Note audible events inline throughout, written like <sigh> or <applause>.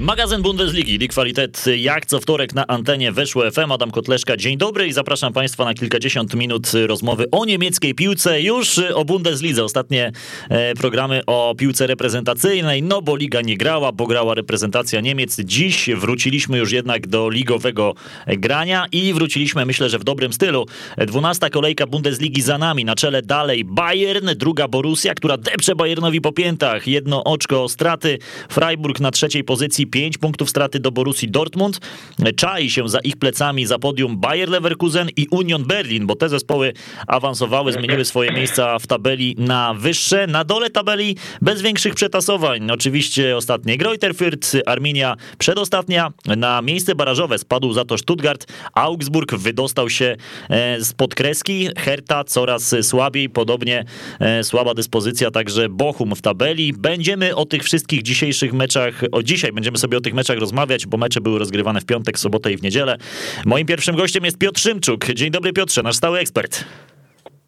Magazyn Bundesligi, Lig Qualitet, jak co wtorek na antenie weszło FM. Adam Kotleszka, dzień dobry i zapraszam Państwa na kilkadziesiąt minut rozmowy o niemieckiej piłce, już o Bundeslidze. Ostatnie e, programy o piłce reprezentacyjnej, no bo Liga nie grała, bo grała reprezentacja Niemiec. Dziś wróciliśmy już jednak do ligowego grania i wróciliśmy, myślę, że w dobrym stylu. Dwunasta kolejka Bundesligi za nami, na czele dalej Bayern, druga Borussia, która depcze Bayernowi po piętach, jedno oczko straty, Freiburg na trzeciej pozycji, 5 punktów straty do Borussii Dortmund. Czai się za ich plecami za podium Bayer Leverkusen i Union Berlin, bo te zespoły awansowały, zmieniły swoje miejsca w tabeli na wyższe. Na dole tabeli bez większych przetasowań. Oczywiście ostatnie Greuther Fürth, Arminia przedostatnia. Na miejsce barażowe spadł za to Stuttgart. Augsburg wydostał się e, spod kreski. Hertha coraz słabiej, podobnie e, słaba dyspozycja także Bochum w tabeli. Będziemy o tych wszystkich dzisiejszych meczach, o dzisiaj będziemy sobie o tych meczach rozmawiać, bo mecze były rozgrywane w piątek, sobotę i w niedzielę. Moim pierwszym gościem jest Piotr Szymczuk. Dzień dobry Piotrze, nasz stały ekspert.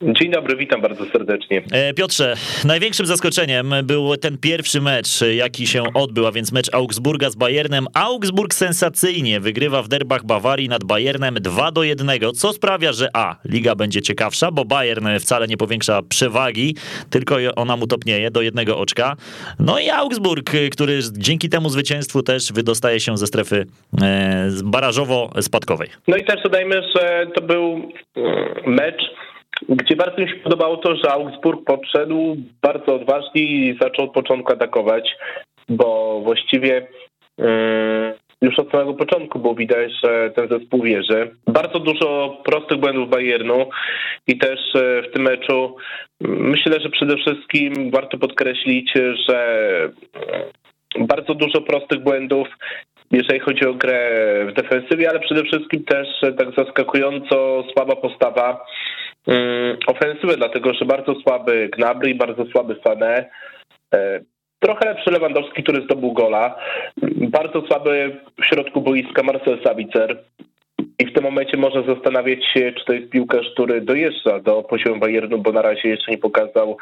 Dzień dobry, witam bardzo serdecznie. E, Piotrze, największym zaskoczeniem był ten pierwszy mecz, jaki się odbył, a więc mecz Augsburga z Bayernem. Augsburg sensacyjnie wygrywa w derbach Bawarii nad Bayernem 2 do 1, co sprawia, że a, liga będzie ciekawsza, bo Bayern wcale nie powiększa przewagi, tylko ona mu topnieje do jednego oczka. No i Augsburg, który dzięki temu zwycięstwu też wydostaje się ze strefy e, barażowo-spadkowej. No i też dodajmy, że to był mm, mecz gdzie bardzo mi się podobało to, że Augsburg podszedł bardzo odważnie i zaczął od początku atakować, bo właściwie yy, już od samego początku było widać, że ten zespół wierzy. Bardzo dużo prostych błędów Bayernu i też yy, w tym meczu myślę, że przede wszystkim warto podkreślić, że yy, bardzo dużo prostych błędów jeżeli chodzi o grę w defensywie, ale przede wszystkim też tak zaskakująco słaba postawa Mm, ofensywę, dlatego że bardzo słaby Gnabry i bardzo słaby Sané. E, trochę lepszy Lewandowski, który zdobył gola. Bardzo słaby w środku boiska Marcel Sabicer. I w tym momencie można zastanawiać się, czy to jest piłkarz, który dojeżdża do poziomu Bayernu, bo na razie jeszcze nie pokazał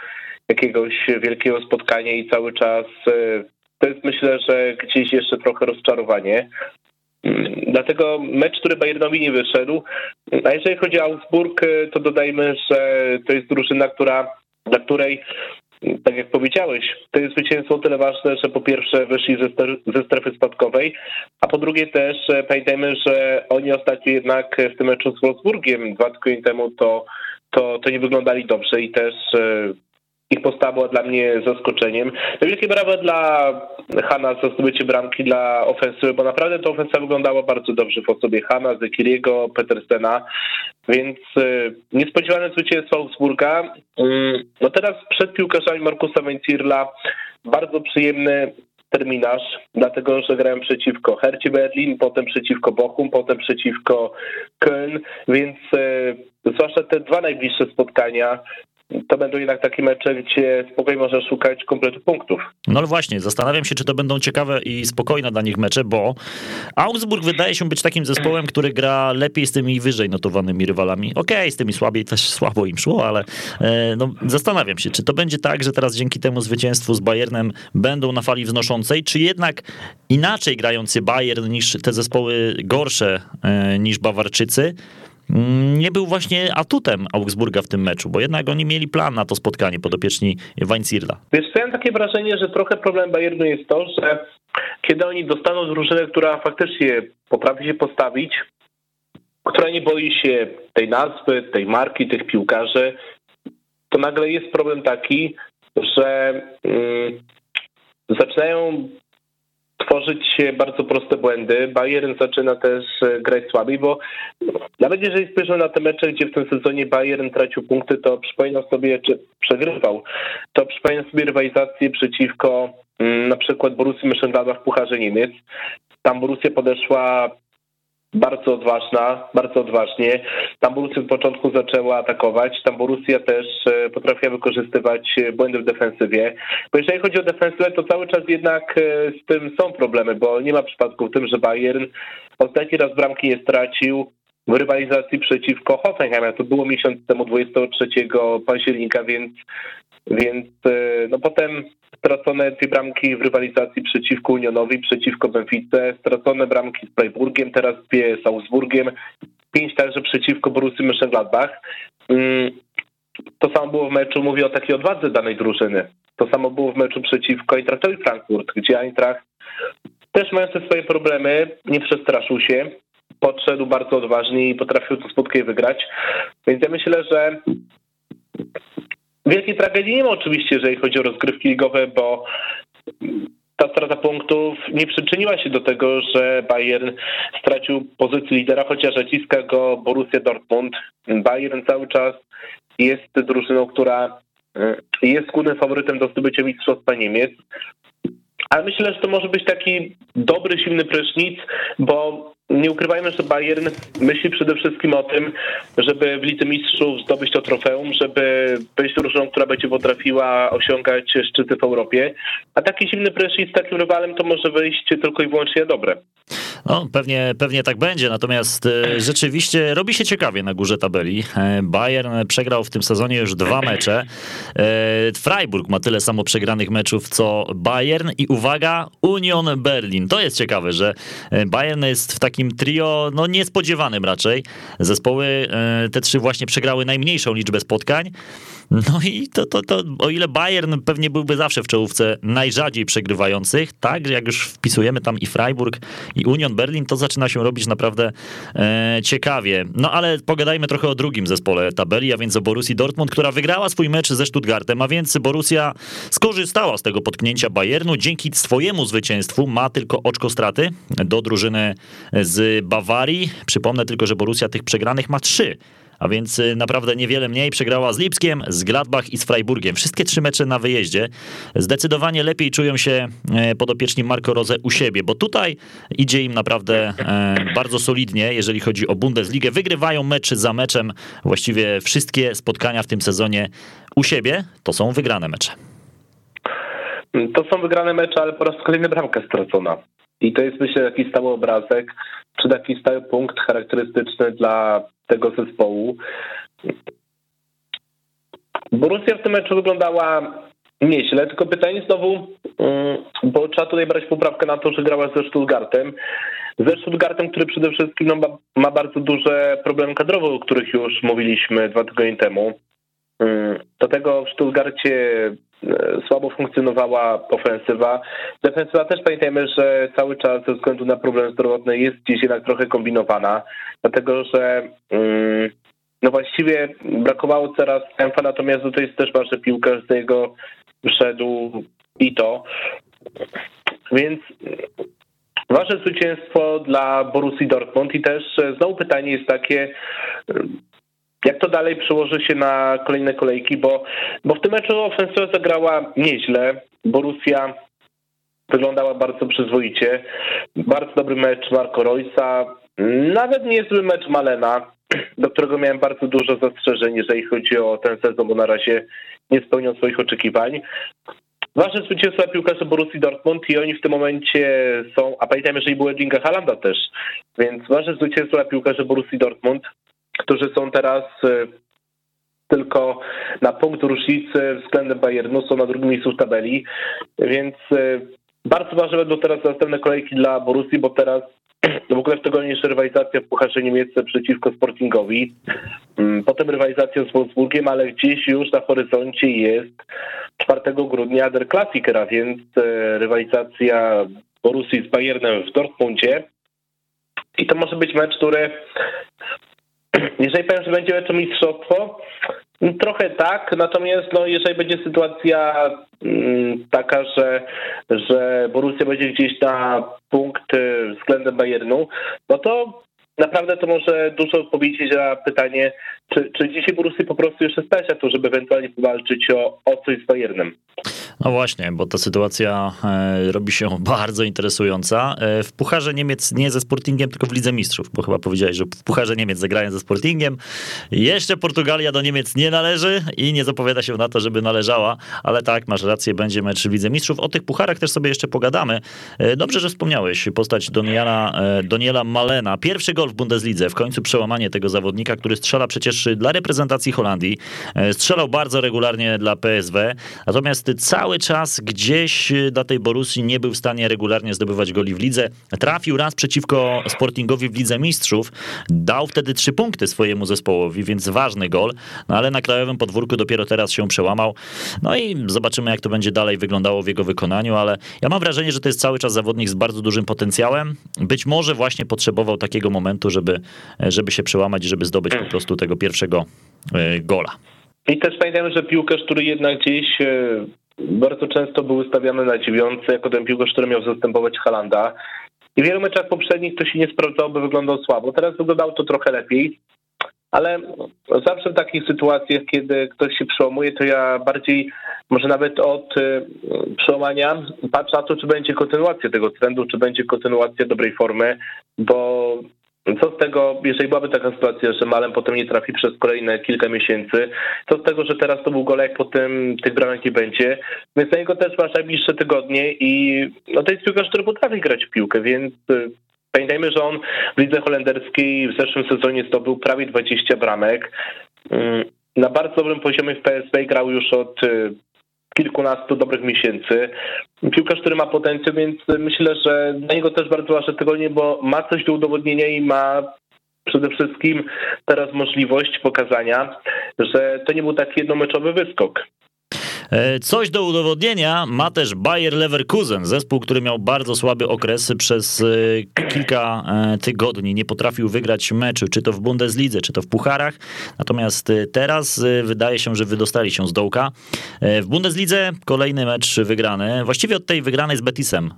jakiegoś wielkiego spotkania i cały czas e, to jest myślę, że gdzieś jeszcze trochę rozczarowanie. Dlatego mecz, który Bayernowi nie wyszedł. A jeżeli chodzi o Augsburg, to dodajmy, że to jest drużyna, która, dla której tak jak powiedziałeś, to jest zwycięstwo tyle ważne, że po pierwsze wyszli ze, strefy spadkowej, a po drugie też pamiętajmy, że oni ostatnio jednak w tym meczu z Wolfsburgiem dwa tygodnie temu to, to, to nie wyglądali dobrze i też ich postawa była dla mnie zaskoczeniem. To wielkie brawo dla Hanna za zdobycie bramki dla ofensywy, bo naprawdę ta ofensywa wyglądała bardzo dobrze w osobie Hanna, Zekiriego, Petersena, więc y, niespodziewane zwycięstwo Augsburga. Y, no teraz przed piłkarzami Markusa Weinzierla bardzo przyjemny terminarz, dlatego że grałem przeciwko Hercie Berlin, potem przeciwko Bochum, potem przeciwko Köln, więc y, zwłaszcza te dwa najbliższe spotkania to będą jednak takie mecze, gdzie spokojnie można szukać kompletu punktów. No właśnie, zastanawiam się, czy to będą ciekawe i spokojne dla nich mecze, bo Augsburg wydaje się być takim zespołem, który gra lepiej z tymi wyżej notowanymi rywalami. Okej, okay, z tymi słabiej też słabo im szło, ale e, no, zastanawiam się, czy to będzie tak, że teraz dzięki temu zwycięstwu z Bayernem będą na fali wznoszącej, czy jednak inaczej grający Bayern niż te zespoły gorsze e, niż Bawarczycy, nie był właśnie atutem Augsburga w tym meczu, bo jednak oni mieli plan na to spotkanie podopieczni Weinzierla. Wiesz, ja mam takie wrażenie, że trochę problem Bayernu jest to, że kiedy oni dostaną drużynę, która faktycznie potrafi się postawić, która nie boi się tej nazwy, tej marki, tych piłkarzy, to nagle jest problem taki, że mm, zaczynają tworzyć bardzo proste błędy. Bayern zaczyna też e, grać słabiej, bo nawet jeżeli spojrzymy na te mecze, gdzie w tym sezonie Bayern tracił punkty, to przypominam sobie, czy przegrywał, to przypominam sobie rywalizację przeciwko mm, na przykład Borussii Mönchengladbach w Pucharze Niemiec. Tam Borussia podeszła bardzo odważna, bardzo odważnie. Tam Borussia w początku zaczęła atakować, tam Borussia też e, potrafiła wykorzystywać e, błędy w defensywie. Bo jeżeli chodzi o defensywę, to cały czas jednak e, z tym są problemy, bo nie ma przypadku w tym, że Bayern ostatni raz bramki nie stracił w rywalizacji przeciwko Hoffenheim. To było miesiąc temu, 23 października, więc więc no potem stracone dwie bramki w rywalizacji przeciwko Unionowi, przeciwko Benfice, stracone bramki z Freiburgiem, teraz dwie z Augsburgiem, pięć także przeciwko Borussii Mönchengladbach. Mm, to samo było w meczu, mówię o takiej odwadze danej drużyny. To samo było w meczu przeciwko Eintrachtowi Frankfurt, gdzie Eintracht też mający swoje problemy, nie przestraszył się, podszedł bardzo odważnie i potrafił to spotkanie wygrać. Więc ja myślę, że wielkiej tragedii nie ma oczywiście, jeżeli chodzi o rozgrywki ligowe, bo ta strata punktów nie przyczyniła się do tego, że Bayern stracił pozycję lidera, chociaż naciska go Borussia Dortmund. Bayern cały czas jest drużyną, która y, jest głównym faworytem do zdobycia Mistrzostwa Niemiec. Ale myślę, że to może być taki dobry, silny prysznic, bo nie ukrywajmy, że Bayern myśli przede wszystkim o tym, żeby w Lidze Mistrzów zdobyć to trofeum, żeby być drużyną, która będzie potrafiła osiągać szczyty w Europie. A taki silny prysznic z takim rywalem to może wyjść tylko i wyłącznie dobre. No, pewnie, pewnie tak będzie, natomiast e, rzeczywiście robi się ciekawie na górze tabeli. E, Bayern przegrał w tym sezonie już dwa mecze. E, Freiburg ma tyle samo przegranych meczów co Bayern i uwaga, Union Berlin. To jest ciekawe, że Bayern jest w takim trio, no niespodziewanym raczej. Zespoły te trzy właśnie przegrały najmniejszą liczbę spotkań. No i to, to, to o ile Bayern pewnie byłby zawsze w czołówce najrzadziej przegrywających, tak, jak już wpisujemy tam i Freiburg i Union Berlin, to zaczyna się robić naprawdę e, ciekawie. No ale pogadajmy trochę o drugim zespole tabeli, a więc o Borussii Dortmund, która wygrała swój mecz ze Stuttgartem, a więc Borussia skorzystała z tego potknięcia Bayernu. Dzięki swojemu zwycięstwu ma tylko oczko straty do drużyny z Bawarii. Przypomnę tylko, że Borussia tych przegranych ma trzy a więc y, naprawdę niewiele mniej. Przegrała z Lipskiem, z Gladbach i z Freiburgiem. Wszystkie trzy mecze na wyjeździe. Zdecydowanie lepiej czują się e, podopieczni Marco Rose u siebie, bo tutaj idzie im naprawdę e, bardzo solidnie, jeżeli chodzi o Bundesligę. Wygrywają mecz za meczem. Właściwie wszystkie spotkania w tym sezonie u siebie to są wygrane mecze. To są wygrane mecze, ale po raz kolejny bramka stracona. I to jest myślę taki stały obrazek, czy taki stały punkt charakterystyczny dla tego zespołu. Borussia w tym meczu wyglądała nieźle, tylko pytanie znowu, mm, bo trzeba tutaj brać poprawkę na to, że grała ze Stuttgartem. Ze Stuttgartem, który przede wszystkim no, ma, ma bardzo duże problemy kadrowe, o których już mówiliśmy dwa tygodnie temu. Mm, do tego w Stuttgarcie słabo funkcjonowała ofensywa. Defensywa też pamiętajmy, że cały czas ze względu na problemy zdrowotne jest gdzieś jednak trochę kombinowana, dlatego że mm, no właściwie brakowało teraz tempa, natomiast to jest też ważny piłkarz, z niego wszedł i to. Więc ważne zwycięstwo dla Borussii Dortmund i też e, znowu pytanie jest takie, jak to dalej przełoży się na kolejne kolejki, bo, bo w tym meczu ofensywa zagrała nieźle. Borussia wyglądała bardzo przyzwoicie. Bardzo dobry mecz Marco Roysa. Nawet niezły mecz Malena, do którego miałem bardzo dużo zastrzeżeń, jeżeli chodzi o ten sezon, bo na razie nie spełniał swoich oczekiwań. Ważne zwycięstwo piłkarze Borussii Dortmund i oni w tym momencie są, a pamiętajmy, że i było Edinga Halanda też, więc ważne zwycięstwo piłkarze Borussii Dortmund którzy są teraz y, tylko na punkt różnicy względem Bayernu, są na drugim miejscu w tabeli, więc y, bardzo ważne będą teraz następne kolejki dla Borussii, bo teraz <clears throat> w ogóle w tygodniu jeszcze rywalizacja w Pucharze Niemiecce przeciwko Sportingowi, mm, potem rywalizacja z Wolfsburgiem, ale gdzieś już na horyzoncie jest 4 grudnia Der Klassikera, więc y, rywalizacja Borussii z Bayernem w Dortmundzie. I to może być mecz, który jeżeli powiem, że będzie meczu mistrzostwo, trochę tak, natomiast no, jeżeli będzie sytuacja mm, taka, że, że Borussia będzie gdzieś na punkt y, względem Bayernu, no to naprawdę to może dużo powiedzieć na pytanie, czy, czy dzisiaj Borussia po prostu jeszcze stać na to, żeby ewentualnie powalczyć o, o coś z Bayernem. No właśnie, bo ta sytuacja e, robi się <laughs> bardzo interesująca. E, w Pucharze Niemiec nie ze Sportingiem, tylko w Lidze Mistrzów, bo chyba powiedziałeś, że w Pucharze Niemiec zagrają ze Sportingiem. Jeszcze Portugalia do Niemiec nie należy i nie zapowiada się na to, żeby należała, ale tak, masz rację, będzie mecz w Lidze Mistrzów. O tych pucharach też sobie jeszcze pogadamy. E, dobrze, że wspomniałeś postać Doniela, Doniela Malena. Pierwszy gol w Bundeslidze, w końcu przełamanie tego zawodnika, który strzela przecież dla reprezentacji Holandii. Strzelał bardzo regularnie dla PSW, natomiast cały czas gdzieś dla tej Borusi nie był w stanie regularnie zdobywać goli w lidze. Trafił raz przeciwko Sportingowi w Lidze Mistrzów, dał wtedy trzy punkty swojemu zespołowi, więc ważny gol, no ale na krajowym podwórku dopiero teraz się przełamał. No i zobaczymy, jak to będzie dalej wyglądało w jego wykonaniu, ale ja mam wrażenie, że to jest cały czas zawodnik z bardzo dużym potencjałem. Być może właśnie potrzebował takiego momentu, żeby, żeby się przełamać, żeby zdobyć po prostu tego pierwszego e, gola. I też pamiętajmy, że piłkarz, który jednak gdzieś e, bardzo często był ustawiany na dziewiątce, jako ten piłkarz, który miał zastępować Halanda. I w wielu meczach poprzednich to się nie sprawdzało, by wyglądał słabo. Teraz wyglądało to trochę lepiej. Ale zawsze w takich sytuacjach, kiedy ktoś się przełamuje, to ja bardziej, może nawet od y, przełamania, patrzę na to, czy będzie kontynuacja tego trendu, czy będzie kontynuacja dobrej formy, bo co z tego, jeżeli byłaby taka sytuacja, że Malem potem nie trafi przez kolejne kilka miesięcy, co z tego, że teraz to był golek, potem tych bramek nie będzie, więc na niego też masz najbliższe tygodnie i no to jest piłkarz, który potrafi grać w piłkę, więc y, Pamiętajmy, że on w lidze holenderskiej w zeszłym sezonie zdobył prawie 20 bramek. Mm, na bardzo dobrym poziomie w PSV grał już od y, kilkunastu dobrych miesięcy. Piłkarz, który ma potencjał, więc myślę, że dla niego też bardzo ważne tygodnie, bo ma coś do udowodnienia i ma przede wszystkim teraz możliwość pokazania, że to nie był taki jednomeczowy wyskok. E, coś do udowodnienia ma też Bayer Leverkusen, zespół, który miał bardzo słaby okres przez e, kilka e, tygodni. Nie potrafił wygrać meczu, czy to w Bundeslidze, czy to w pucharach. Natomiast teraz wydaje się, że wydostali się z dołka. W Bundeslidze kolejny mecz wygrany. Właściwie od tej wygranej z Betisem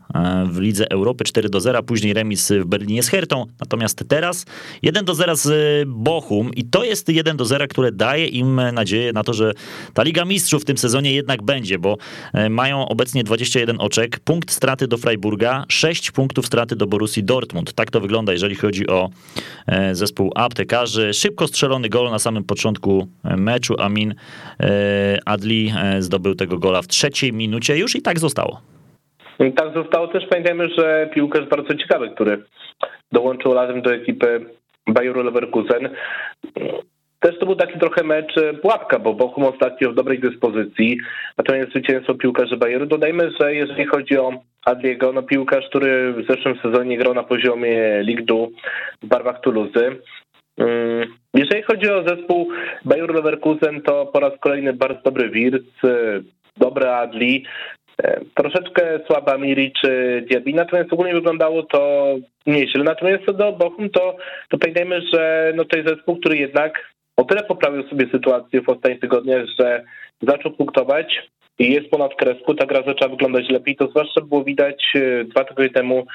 w Lidze Europy 4 do 0, później remis w Berlinie z Hertą. Natomiast teraz 1 do 0 z Bochum i to jest 1 do 0, które daje im nadzieję na to, że ta Liga Mistrzów w tym sezonie jednak będzie, bo e, mają obecnie 21 oczek, punkt straty do Freiburga, 6 punktów straty do Borussii Dortmund. Tak to wygląda, jeżeli chodzi o e, zespół aptekarzy. Szybko strzelony gol na samym początku e, meczu. Amin Adli zdobył tego gola w trzeciej minucie. Już i tak zostało. Tak zostało też. Pamiętajmy, że piłkarz bardzo ciekawy, który dołączył latem do ekipy Bayeru Leverkusen. Też to był taki trochę mecz e, pułapka, bo Bochum ostatnio w dobrej dyspozycji, natomiast zwycięstwo piłkarzy Bayeru. Dodajmy, że jeżeli chodzi o Adliego, no piłkarz, który w zeszłym sezonie grał na poziomie Ligdu w barwach Toulouse. Mm, jeżeli chodzi o zespół Bayer Leverkusen, to po raz kolejny bardzo dobry Wirtz, e, dobry Adli, e, troszeczkę słaba Miri czy Diaby, natomiast ogólnie wyglądało to nieźle. Natomiast co do Bochum, to, to pamiętajmy, że no to jest zespół, który jednak o tyle poprawił sobie sytuację w ostatnich tygodniach, że zaczął punktować i jest ponad kresku, ta gra zaczęła wyglądać lepiej. To zwłaszcza było widać e, dwa tygodnie temu,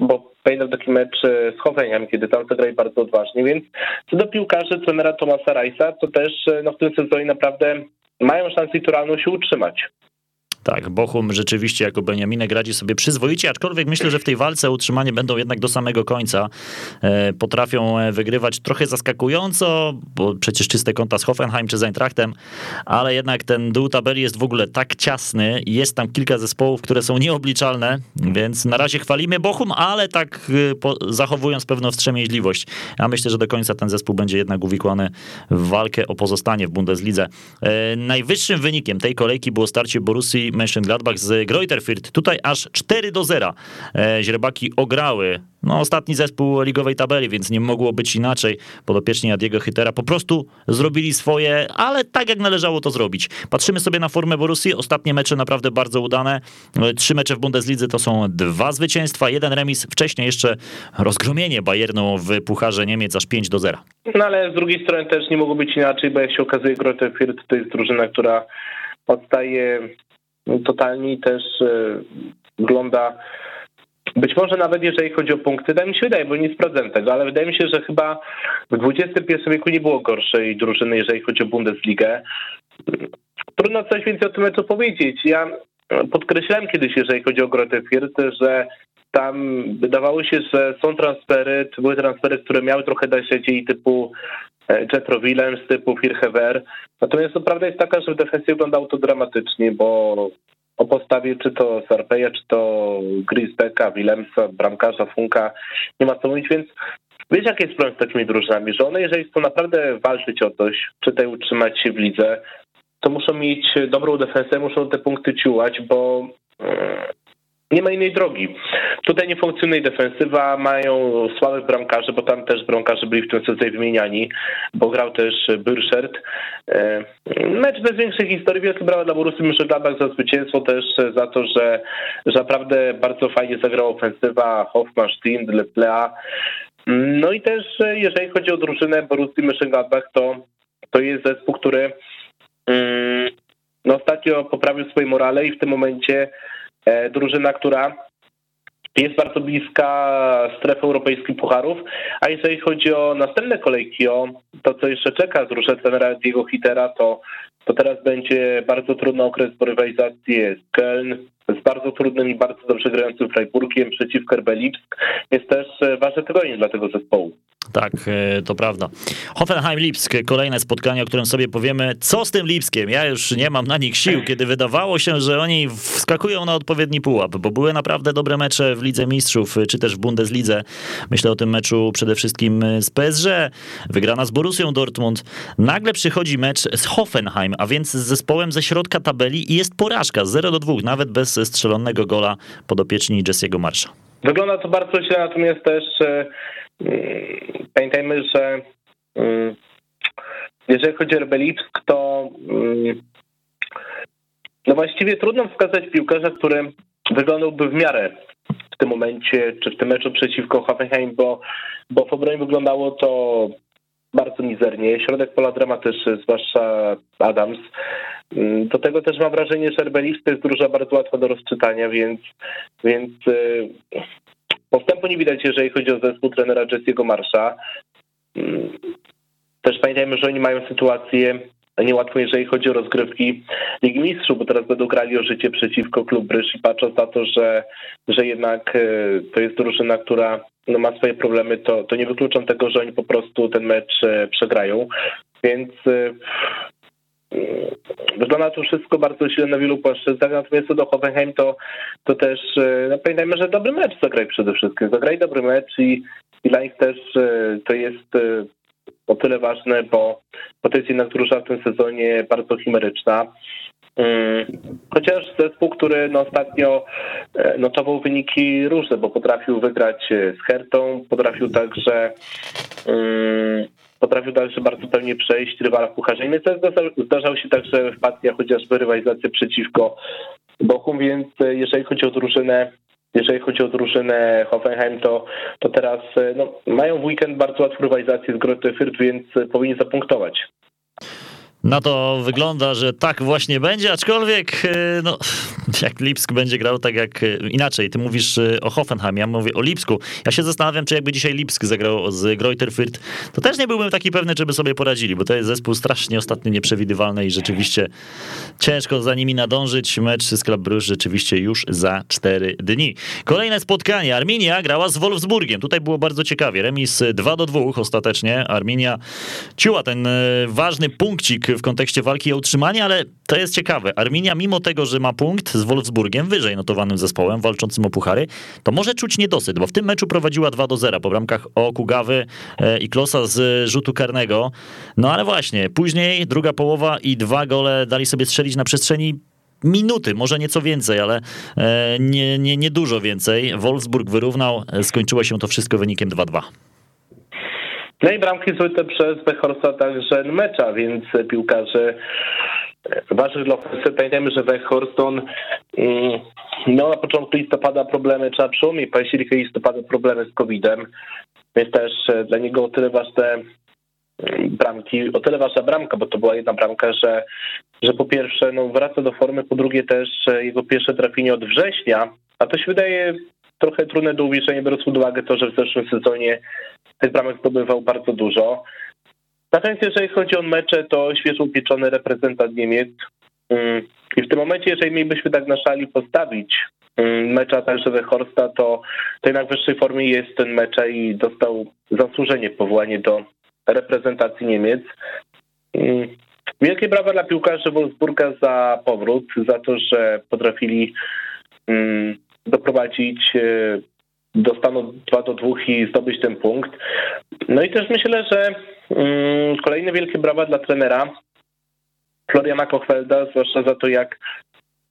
bo pamiętam taki mecz e, z Hoffenheim, kiedy tam zagrali bardzo odważnie, więc co do piłkarzy trenera Tomasa Rajsa, to też e, no, w tym sezonie naprawdę mają szansę naturalną się utrzymać. Tak, Bochum rzeczywiście jako Beniaminek radzi sobie przyzwoicie, aczkolwiek myślę, że w tej walce utrzymanie będą jednak do samego końca. E, potrafią e, wygrywać trochę zaskakująco, bo przecież czyste konta z Hoffenheim czy z Eintrachtem, ale jednak ten dół tabeli jest w ogóle tak ciasny jest tam kilka zespołów, które są nieobliczalne, więc na razie chwalimy Bochum, ale tak e, zachowując pewną wstrzemięźliwość. Ja myślę, że do końca ten zespół będzie jednak uwikłany w walkę o pozostanie w Bundeslidze. Najwyższym wynikiem tej kolejki było starcie Borussii Mönchengladbach z Greuther Tutaj aż 4 do 0 e, źrebaki ograły no, ostatni zespół ligowej tabeli, więc nie mogło być inaczej. Podopieczni Adiego Hytera po prostu zrobili swoje, ale tak jak należało to zrobić. Patrzymy sobie na formę Borussii. Ostatnie mecze naprawdę bardzo udane. E, trzy mecze w Bundeslidze to są dwa zwycięstwa, jeden remis. Wcześniej jeszcze rozgromienie Bayernu w Pucharze Niemiec aż 5 do 0. No ale z drugiej strony też nie mogło być inaczej, bo jak się okazuje Greuther to jest drużyna, która odstaje totalnie też e, wygląda być może nawet jeżeli chodzi o punkty, tak mi się wydaje, bo nie sprawdzę tego, ale wydaje mi się, że chyba w XXI wieku nie było gorszej drużyny, jeżeli chodzi o Bundesligę. Trudno coś więcej o tym meczu powiedzieć. Ja podkreślałem kiedyś, jeżeli chodzi o Grote Firth, że tam wydawało się, że są transfery, to były transfery, które miały trochę dać nadziei typu e, Jetro Willems, typu Firhever. Natomiast to prawda jest taka, że w defensywie wyglądało to dramatycznie, bo o postawie czy to Sarpeja, czy to Grisbecka, Willemsa, bramkarza, Funka, nie ma co mówić, więc wiesz jaki jest problem z takimi drużynami, że one jeżeli chcą naprawdę walczyć o coś, czy tutaj utrzymać się w lidze, to muszą mieć dobrą defensę, muszą te punkty ciułać, bo nie ma innej drogi. Tutaj nie funkcjonuje defensywa, mają słabych bramkarzy, bo tam też bramkarze byli w tym sezonie wymieniani, bo grał też Burszert. E, mecz bez większej historii, wielkie brawa dla Borussii Mönchengladbach za zwycięstwo, też za to, że, że naprawdę bardzo fajnie zagrała ofensywa Hoffman, Stindl, Plea. No i też jeżeli chodzi o drużynę Borussii Mönchengladbach, to, to jest zespół, który mm, no ostatnio poprawił swoje morale i w tym momencie E, drużyna, która jest bardzo bliska strefy europejskich pucharów, a jeżeli chodzi o następne kolejki, o to, co jeszcze czeka drużynę trenera Diego Hitera, to, to teraz będzie bardzo trudny okres po rywalizacji z Köln, z bardzo trudnym i bardzo dobrze grającym Freiburgiem przeciwko RB Lipsk. Jest też e, ważne tygodnie dla tego zespołu. Tak, e, to prawda. Hoffenheim-Lipsk, kolejne spotkanie, o którym sobie powiemy. Co z tym Lipskiem? Ja już nie mam na nich sił, kiedy wydawało się, że oni wskakują na odpowiedni pułap, bo były naprawdę dobre mecze w Lidze Mistrzów, czy też w Bundeslidze. Myślę o tym meczu przede wszystkim z PSG, wygrana z Borussią Dortmund. Nagle przychodzi mecz z Hoffenheim, a więc z zespołem ze środka tabeli i jest porażka 0 do 2, nawet bez strzelonego gola podopieczni Jesse'ego Marsza. Wygląda to bardzo źle, natomiast też e, pamiętajmy, że mm, jeżeli chodzi o RB Lipsk, to mm, no właściwie trudno wskazać piłkarza, który wyglądałby w miarę w tym momencie, czy w tym meczu przeciwko Hoffenheim, bo, bo w obronie wyglądało to bardzo mizernie. Środek pola dramatyczny, zwłaszcza Adams. Mm, do tego też mam wrażenie, że Herbelis to jest druża bardzo łatwa do rozczytania, więc, więc y, postępu nie widać, jeżeli chodzi o zespół trenera Jesse'ego Marsza. Mm, też pamiętajmy, że oni mają sytuację niełatwą, jeżeli chodzi o rozgrywki Ligi Mistrzów, bo teraz będą grali o życie przeciwko klub Bryż i patrząc na to, że, że jednak y, to jest drużyna, która no, ma swoje problemy, to, to nie wykluczam tego, że oni po prostu ten mecz y, przegrają. Więc Wygląda to wszystko bardzo źle na wielu płaszczyznach, natomiast co do Hoffenheim, to, to też e, no pamiętajmy, że dobry mecz zagraj przede wszystkim. Zagraj dobry mecz i, i nich też e, to jest e, o tyle ważne, bo, bo to jest jednak drużyna w tym sezonie bardzo chimeryczna. Mm, chociaż zespół, który no ostatnio notował wyniki różne, bo potrafił wygrać z Hertą, potrafił także mm, potrafił także bardzo pewnie przejść rywala w pucharze. I się także w partiach chociażby rywalizacja przeciwko Bochum, więc e, jeżeli chodzi o drużynę jeżeli chodzi o drużynę Hoffenheim, to, to teraz e, no, mają w weekend bardzo łatwą rywalizację z Grotte Fürth, więc e, powinni zapunktować. Na to wygląda, że tak właśnie będzie, aczkolwiek e, no, <laughs> jak Lipsk będzie grał tak jak e, inaczej. Ty mówisz e, o Hoffenheim, ja mówię o Lipsku. Ja się zastanawiam, czy jakby dzisiaj Lipsk zagrał z Greuther Fürth, to też nie byłbym taki pewny, czy by sobie poradzili, bo to jest zespół strasznie ostatnio nieprzewidywalny i rzeczywiście ciężko za nimi nadążyć. Mecz z Club rzeczywiście już za cztery dni. Kolejne spotkanie. Arminia grała z Wolfsburgiem. Tutaj było bardzo ciekawie. Remis 2 do 2 ostatecznie. Arminia ciuła ten ważny punkcik w kontekście walki o utrzymanie, ale to jest ciekawe. Arminia, mimo tego, że ma punkt z Wolfsburgiem, wyżej notowanym zespołem walczącym o puchary, to może czuć niedosyt, bo w tym meczu prowadziła 2 do 0 po bramkach Okugawy e, i Klosa z rzutu karnego. No ale właśnie, później druga połowa i dwa gole dali sobie strzelić na przestrzeni minuty, może nieco więcej, ale e, nie, nie, nie dużo więcej. Wolfsburg wyrównał, skończyło się to wszystko wynikiem 2-2. No i bramki zbyte przez Wechorsta także mecza, więc piłkarze ważnych dla ofensywy. Pamiętajmy, że Wechorst on mm, miał na początku listopada problemy, trzeba przełomie października listopada problemy z COVID-em, więc też e, dla niego o tyle ważne mm, bramki, o tyle ważna bramka, bo to była jedna bramka, że, że po pierwsze no, wraca do formy, po drugie też e, jego pierwsze trafienie od września, a to się wydaje trochę trudne do uwierzenia, biorąc pod uwagę to, że w zeszłym sezonie tych bramek zdobywał bardzo dużo. Natomiast jeżeli chodzi o mecze, to świeżo upieczony reprezentant Niemiec. Mm, I w tym momencie, jeżeli mielibyśmy tak na szali postawić mm, mecza także we Horsta, to, jednak w wyższej formie jest ten mecz i dostał zasłużenie powołanie do reprezentacji Niemiec. Mm, wielkie brawa dla piłkarzy Wolfsburga za powrót, za to, że potrafili doprowadzić e, do stanu 2 do 2 i zdobyć ten punkt. No i też myślę, że mm, kolejne wielkie brawa dla trenera, Floriana Kochfelda, zwłaszcza za to, jak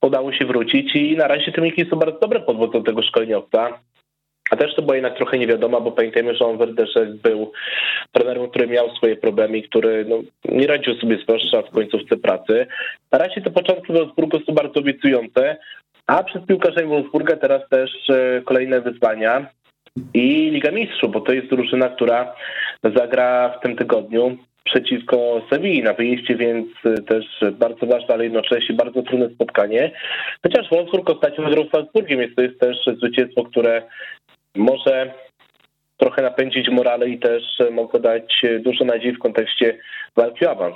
udało się wrócić i na razie te wyniki są bardzo dobre pod tego szkoleniowca. A też to była jednak trochę niewiadoma, bo pamiętajmy, że on Werderze był trenerem, który miał swoje problemy, który no, nie radził sobie zwłaszcza w końcówce pracy. Na razie te początki Wolfsburgu są bardzo obiecujące, a przed piłkarzem Wolfsburga teraz też e, kolejne wyzwania i Liga Mistrzów, bo to jest drużyna, która zagra w tym tygodniu przeciwko Sewilli na wyjeździe, więc e, też bardzo ważne, ale jednocześnie bardzo trudne spotkanie. Chociaż Wolfsburg ostatnio wygrał z Salzburgiem, więc to jest też zwycięstwo, które może trochę napędzić morale i też mogło dać dużo nadziei w kontekście walki o awans.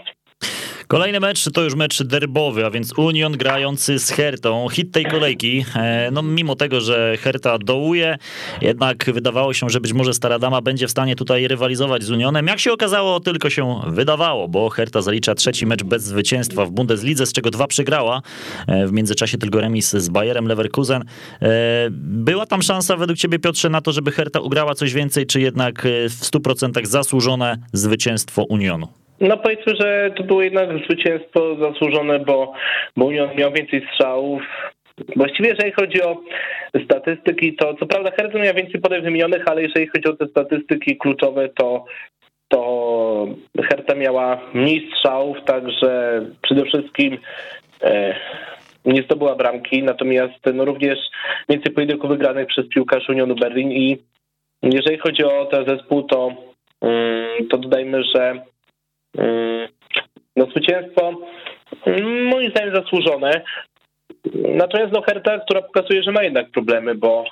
Kolejny mecz to już mecz derbowy, a więc Union grający z Hertą. Hit tej kolejki, e, no mimo tego, że Herta dołuje, jednak wydawało się, że być może Stara Dama będzie w stanie tutaj rywalizować z Unionem. Jak się okazało, tylko się wydawało, bo Herta zalicza trzeci mecz bez zwycięstwa w Bundeslidze, z czego dwa przegrała. E, w międzyczasie tylko remis z Bayerem Leverkusen. E, była tam szansa według ciebie, Piotrze, na to, żeby Herta ugrała coś więcej, czy jednak w 100% zasłużone zwycięstwo Unionu? No powiedzmy, że to było jednak zwycięstwo zasłużone, bo, bo Union miał więcej strzałów. Właściwie jeżeli chodzi o statystyki, to co prawda Hertha miał więcej podań wymienionych, ale jeżeli chodzi o te statystyki kluczowe, to to Hertha miała mniej strzałów, także przede wszystkim e, nie zdobyła bramki, natomiast no również więcej pojedynków wygranych przez piłkarzy Unionu Berlin i jeżeli chodzi o ten zespół, to, mm, to dodajmy, że no zwycięstwo moim zdaniem zasłużone. Natomiast no Herta, która pokazuje, że ma jednak problemy, bo,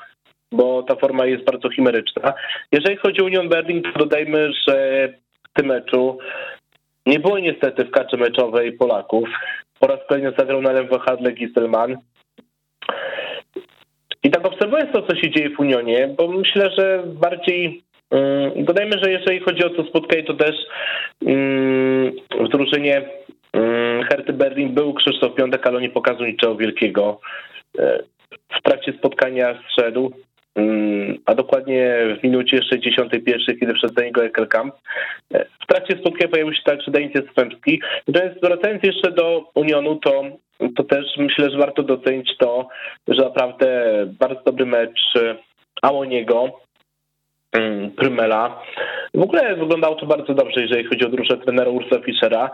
bo ta forma jest bardzo chimeryczna. Jeżeli chodzi o Union Berlin, to dodajmy, że w tym meczu nie było niestety w kaczy meczowej Polaków. Po raz kolejny zagrał na lewym wahadle Gisselman. I tak obserwując to, co się dzieje w Unionie, bo myślę, że bardziej Mm, dodajmy, że jeżeli chodzi o to spotkanie, to też mm, w drużynie mm, Herty Berlin był Krzysztof Piątek, ale nie pokazał niczego wielkiego. E, w trakcie spotkania zszedł, a dokładnie w minucie 61, kiedy wszedł niego Ekelkamp. E, w trakcie spotkania pojawił się także Danice Swępski. Natomiast wracając jeszcze do Unionu, to, to też myślę, że warto docenić to, że naprawdę bardzo dobry mecz Amoniego, Mm, Prymela. W ogóle wyglądało to bardzo dobrze, jeżeli chodzi o drużynę trenera Ursa Fischera.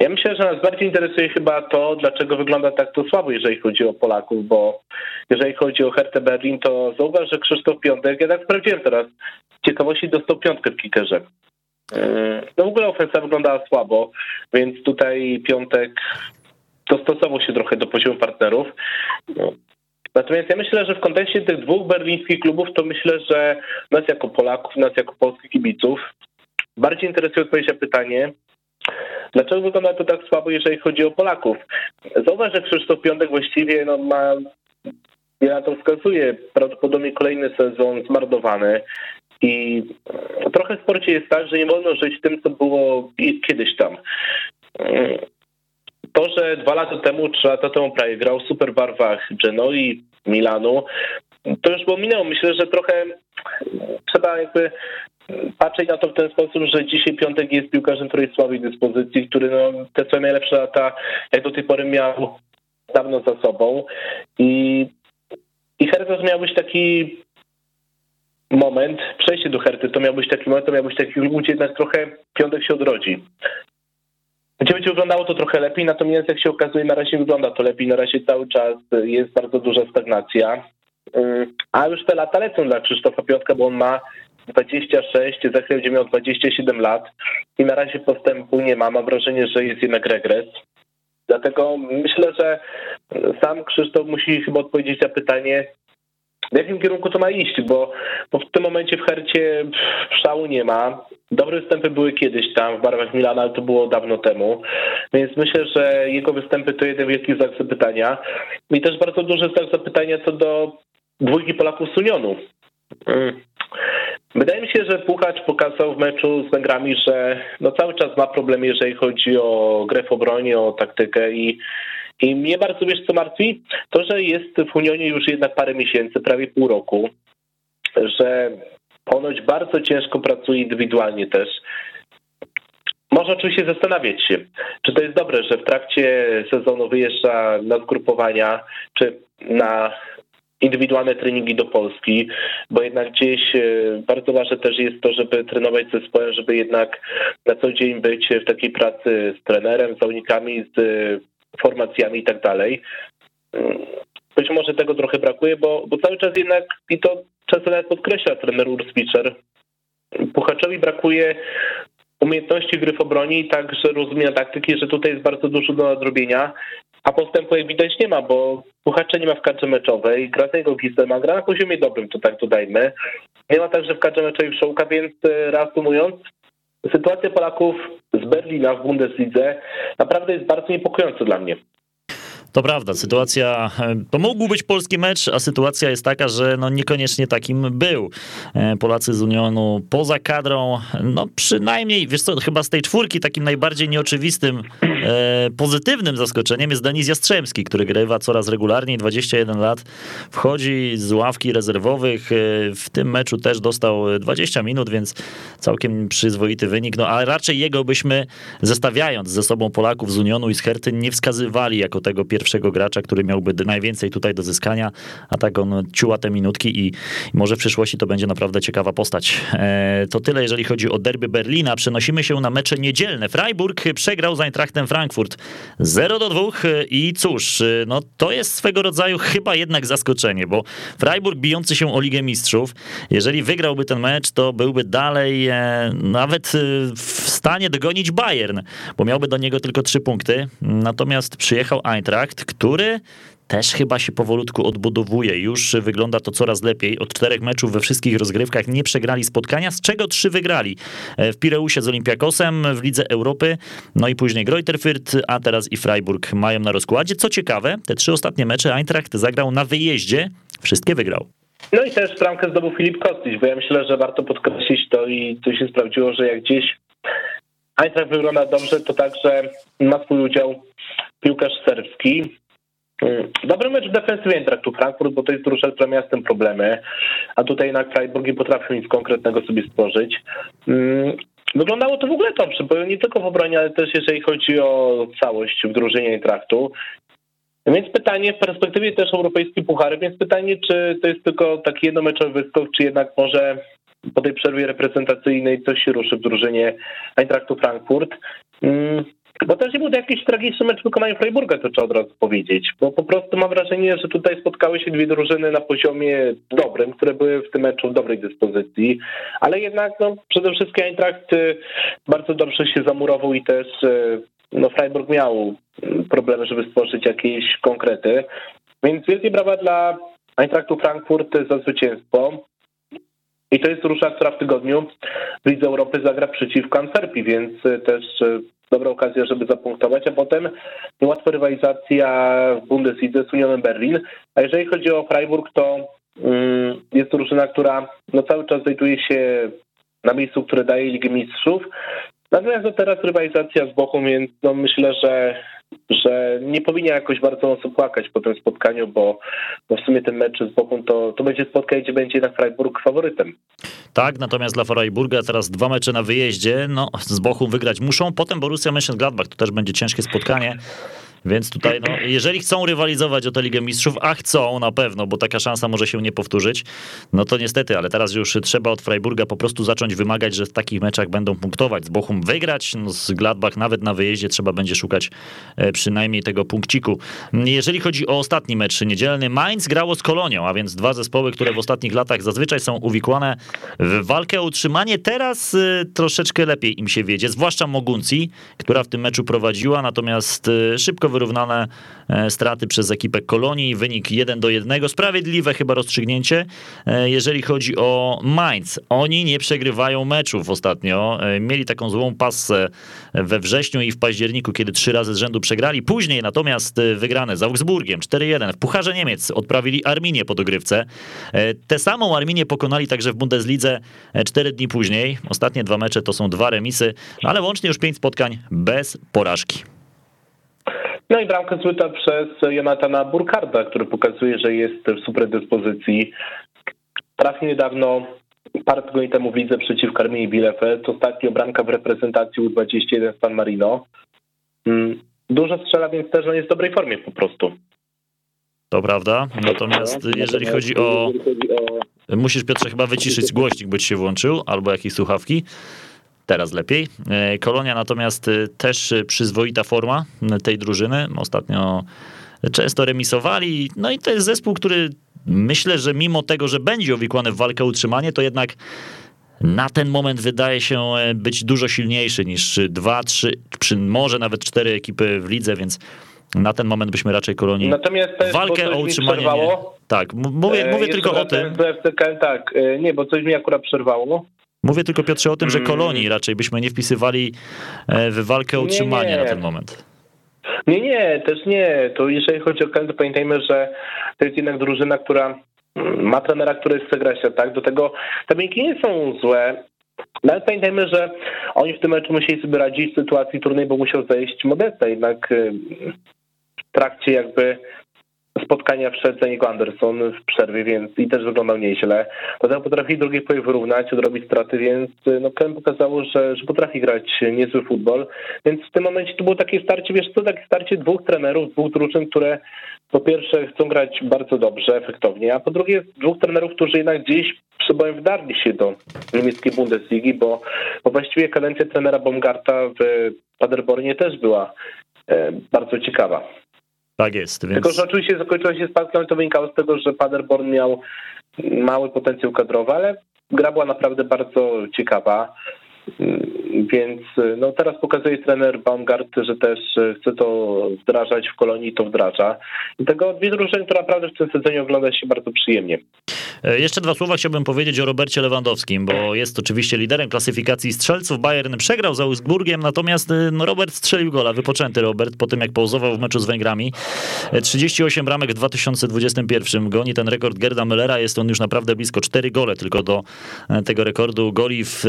Ja myślę, że nas bardziej interesuje chyba to, dlaczego wygląda tak to słabo, jeżeli chodzi o Polaków, bo jeżeli chodzi o Hertę Berlin, to zauważ, że Krzysztof Piątek, ja tak sprawdziłem teraz, z ciekawości dostał piątkę w kickerze. Mm, no w ogóle ofensywa wyglądała słabo, więc tutaj Piątek dostosował się trochę do poziomu partnerów. Natomiast ja myślę, że w kontekście tych dwóch berlińskich klubów, to myślę, że nas jako Polaków, nas jako polskich kibiców bardziej interesuje odpowiedź na pytanie, dlaczego wygląda to tak słabo, jeżeli chodzi o Polaków. Zauważ, że Krzysztof Piątek właściwie no, ma, ja to wskazuje, prawdopodobnie kolejny sezon zmarnowany. I trochę w sporcie jest tak, że nie wolno żyć tym, co było kiedyś tam to, że dwa lata temu, trzy lata temu prawie grał w super barwach Genoi, Milanu, to już było minęło. Myślę, że trochę trzeba jakby patrzeć na to w ten sposób, że dzisiaj Piątek jest piłkarzem, który jest słabej dyspozycji, który no, te swoje najlepsze lata, jak do tej pory miał dawno za sobą. I, i Hertas miał być taki moment, przejście do Herty, to miał być taki moment, to miał być taki gdzie jednak trochę Piątek się odrodzi. Gdzie będzie wyglądało to trochę lepiej, natomiast jak się okazuje, na razie wygląda to lepiej. Na razie cały czas jest bardzo duża stagnacja. A już te lata lecą dla Krzysztofa Piotka, bo on ma 26, za chwilę będzie miał 27 lat i na razie postępu nie ma. Mam wrażenie, że jest jednak regres. Dlatego myślę, że sam Krzysztof musi chyba odpowiedzieć na pytanie, w jakim kierunku to ma iść, bo, bo w tym momencie w Hercie szału nie ma. Dobre występy były kiedyś tam w barwach Milana, ale to było dawno temu. Więc myślę, że jego występy to jeden wielki znak zapytania. I też bardzo duży znak zapytania co do dwójki Polaków z Unionu. Mm. Wydaje mi się, że Puchacz pokazał w meczu z Węgrami, że no cały czas ma problemy, jeżeli chodzi o grę w obronie, o taktykę i i mnie bardzo wiesz co martwi? To, że jest w Unionie już jednak parę miesięcy, prawie pół roku, że ponoć bardzo ciężko pracuje indywidualnie też. można oczywiście zastanawiać się, czy to jest dobre, że w trakcie sezonu wyjeżdża na zgrupowania, czy na indywidualne treningi do Polski, bo jednak gdzieś e, bardzo ważne też jest to, żeby trenować zespołem, żeby jednak na co dzień być w takiej pracy z trenerem, z zawodnikami, z formacjami i tak dalej. Mm, być może tego trochę brakuje, bo, bo cały czas jednak, i to często nawet podkreśla trener Urs Fischer, Puchaczowi brakuje umiejętności gry w obronie i także rozumienia taktyki, że tutaj jest bardzo dużo do nadrobienia, a postępu jak widać nie ma, bo Puchacza nie ma w kadrze meczowej, gra tego ma gra na poziomie dobrym, to tak dodajmy. Nie ma także w kadrze meczowej Wszołka, więc e, reasumując, sytuacja Polaków z Berlina w Bundeslidze naprawdę jest bardzo niepokojąca dla mnie. To prawda, sytuacja, e, to mógł być polski mecz, a sytuacja jest taka, że no niekoniecznie takim był. E, Polacy z Unionu poza kadrą, no przynajmniej, wiesz co, chyba z tej czwórki takim najbardziej nieoczywistym, e, pozytywnym zaskoczeniem jest Denis Jastrzębski, który grywa coraz regularniej, 21 lat, wchodzi z ławki rezerwowych, w tym meczu też dostał 20 minut, więc całkiem przyzwoity wynik, no a raczej jego byśmy zestawiając ze sobą Polaków z Unionu i z Herty nie wskazywali jako tego pierwszego pierwszego gracza, który miałby najwięcej tutaj do zyskania, a tak on ciuła te minutki i może w przyszłości to będzie naprawdę ciekawa postać. E, to tyle, jeżeli chodzi o derby Berlina. Przenosimy się na mecze niedzielne. Freiburg przegrał z Eintrachtem Frankfurt 0 do 2 i cóż, no to jest swego rodzaju chyba jednak zaskoczenie, bo Freiburg bijący się o Ligę Mistrzów, jeżeli wygrałby ten mecz, to byłby dalej e, nawet e, w stanie dogonić Bayern, bo miałby do niego tylko trzy punkty. Natomiast przyjechał Eintracht, który też chyba się powolutku odbudowuje. Już wygląda to coraz lepiej. Od czterech meczów we wszystkich rozgrywkach nie przegrali spotkania, z czego trzy wygrali. E, w Pireusie z Olympiakosem, w Lidze Europy, no i później Greuther Fürth, a teraz i Freiburg mają na rozkładzie. Co ciekawe, te trzy ostatnie mecze Eintracht zagrał na wyjeździe, wszystkie wygrał. No i też bramkę zdobył Filip Kostić, bo ja myślę, że warto podkreślić to i to się sprawdziło, że jak gdzieś Eintracht wygląda dobrze, to także ma swój udział piłkarz serbski. Mm, dobry mecz w defensywie Frankfurt, bo to jest drużyna, która miała z tym problemy, a tutaj jednak Freiburg nie potrafił nic konkretnego sobie stworzyć. Mm, wyglądało to w ogóle dobrze, bo nie tylko w obronie, ale też jeżeli chodzi o całość w drużynie Eintrachtu. Więc pytanie w perspektywie też europejskiej puchary, więc pytanie, czy to jest tylko taki jednomeczowy wyskok, czy jednak może po tej przerwie reprezentacyjnej coś się ruszy w drużynie Eintrachtu Frankfurt. Mm, bo też nie był to jakiś tragiczny mecz w wykonaniu Freiburga, to trzeba od razu powiedzieć, bo po prostu mam wrażenie, że tutaj spotkały się dwie drużyny na poziomie dobrym, które były w tym meczu w dobrej dyspozycji, ale jednak no, przede wszystkim Eintracht y, bardzo dobrze się zamurował i też y, no, Freiburg miał problemy, żeby stworzyć jakieś konkrety, więc wielkie brawa dla Eintrachtu Frankfurt za zwycięstwo. I to jest rusza, która w tygodniu w Lidze Europy zagra przeciwko Antwerpii, więc y, też dobra okazja, żeby zapunktować, a potem łatwa rywalizacja w Bundeslidze z Unionem Berlin. A jeżeli chodzi o Freiburg, to mm, jest to drużyna, która no, cały czas znajduje się na miejscu, które daje Ligę Mistrzów. Natomiast no, teraz rywalizacja z Bochum, więc no, myślę, że że nie powinien jakoś bardzo mocno płakać po tym spotkaniu, bo, bo w sumie ten mecz z Bochum to, to będzie spotkanie, gdzie będzie jednak Freiburg faworytem. Tak, natomiast dla Freiburga teraz dwa mecze na wyjeździe, no z Bochum wygrać muszą, potem Borussia Mönchengladbach, to też będzie ciężkie spotkanie. Więc tutaj, no, jeżeli chcą rywalizować o tę Ligę Mistrzów, a chcą na pewno, bo taka szansa może się nie powtórzyć, no to niestety, ale teraz już trzeba od Freiburga po prostu zacząć wymagać, że w takich meczach będą punktować. Z Bochum wygrać, no z Gladbach nawet na wyjeździe trzeba będzie szukać e, przynajmniej tego punkciku. Jeżeli chodzi o ostatni mecz niedzielny, Mainz grało z Kolonią, a więc dwa zespoły, które w ostatnich latach zazwyczaj są uwikłane w walkę o utrzymanie. Teraz e, troszeczkę lepiej im się wiedzie, zwłaszcza Moguncji, która w tym meczu prowadziła, natomiast e, szybko wyrównane e, straty przez ekipę Kolonii, wynik 1 do 1. Sprawiedliwe chyba rozstrzygnięcie, e, jeżeli chodzi o Mainz. Oni nie przegrywają meczów ostatnio. E, mieli taką złą passę we wrześniu i w październiku, kiedy trzy razy z rzędu przegrali. Później natomiast wygrane z Augsburgiem 4-1. W Pucharze Niemiec odprawili Arminię po dogrywce. Tę samą Arminię pokonali także w Bundeslidze cztery dni później. Ostatnie dwa mecze to są dwa remisy, ale łącznie już pięć spotkań bez porażki. No i bramka zbyta przez Jonathana Burkarda, który pokazuje, że jest w super dyspozycji. Trafił niedawno parę tygodni temu w lidze przeciw Karmii Bielefeld, ostatnio bramka w reprezentacji U21 San Marino. Mm, dużo strzela, więc też on jest w dobrej formie po prostu. To prawda. Natomiast jeżeli chodzi o. Musisz Piotrze chyba wyciszyć głośnik, bo ci się włączył, albo jakieś słuchawki. Teraz lepiej. E, Kolonia natomiast e, też przyzwoita forma tej drużyny. Ostatnio często remisowali. No i to jest zespół, który myślę, że mimo tego, że będzie uwikłany w walkę o utrzymanie, to jednak na ten moment wydaje się e, być dużo silniejszy niż dwa, trzy, czy może nawet cztery ekipy w lidze, więc na ten moment byśmy raczej Kolonii Natomiast też, walkę o utrzymanie nie. Tak, mówię, mówię tylko o tym. tak, nie, bo coś mi akurat przerwało. Mówię tylko Piotrze o tym, że mm. Kolonii raczej byśmy nie wpisywali w walkę o utrzymanie nie, nie. na ten moment. Nie, nie, też nie. To jeżeli chodzi o Kelly, to pamiętajmy, że to jest jednak drużyna, która mm, ma trenera, który chce grać tak. Do tego te wyniki nie są złe. Nawet pamiętajmy, że oni w tym meczu musieli sobie radzić w sytuacji trudnej, bo musiał zejść Modesta. Jednak y, w trakcie jakby spotkania wszedł za Anderson w przerwie, więc i też wyglądał nieźle. Potem potrafi drugi poje wyrównać, odrobić straty, więc no Ken pokazało, że, że potrafi grać niezły futbol. Więc w tym momencie to było takie starcie, wiesz co, takie starcie dwóch trenerów, dwóch drużyn, które po pierwsze chcą grać bardzo dobrze, efektownie, a po drugie dwóch trenerów, którzy jednak gdzieś przebojem wdarli się do niemieckiej Bundesligi, bo, bo właściwie kadencja trenera Baumgarta w Paderbornie też była e, bardzo ciekawa. Tak jest. Więc... Tylko, że oczywiście zakończyło się spadkiem, ale to wynikało z tego, że Paderborn miał mały potencjał kadrowy, ale gra była naprawdę bardzo ciekawa. Więc no, teraz pokazuje trener Baumgart, że też chce to wdrażać w kolonii, to wdraża. I tego dwie drużyny, które naprawdę w tym sezonie ogląda się bardzo przyjemnie. E, jeszcze dwa słowa chciałbym powiedzieć o Robercie Lewandowskim, bo jest oczywiście liderem klasyfikacji strzelców. Bayern przegrał z Augsburgiem, natomiast e, no, Robert strzelił gola, wypoczęty Robert, po tym jak pauzował w meczu z Węgrami. 38 e, bramek w 2021 goni ten rekord Gerda Müllera, jest on już naprawdę blisko 4 gole tylko do tego rekordu goli w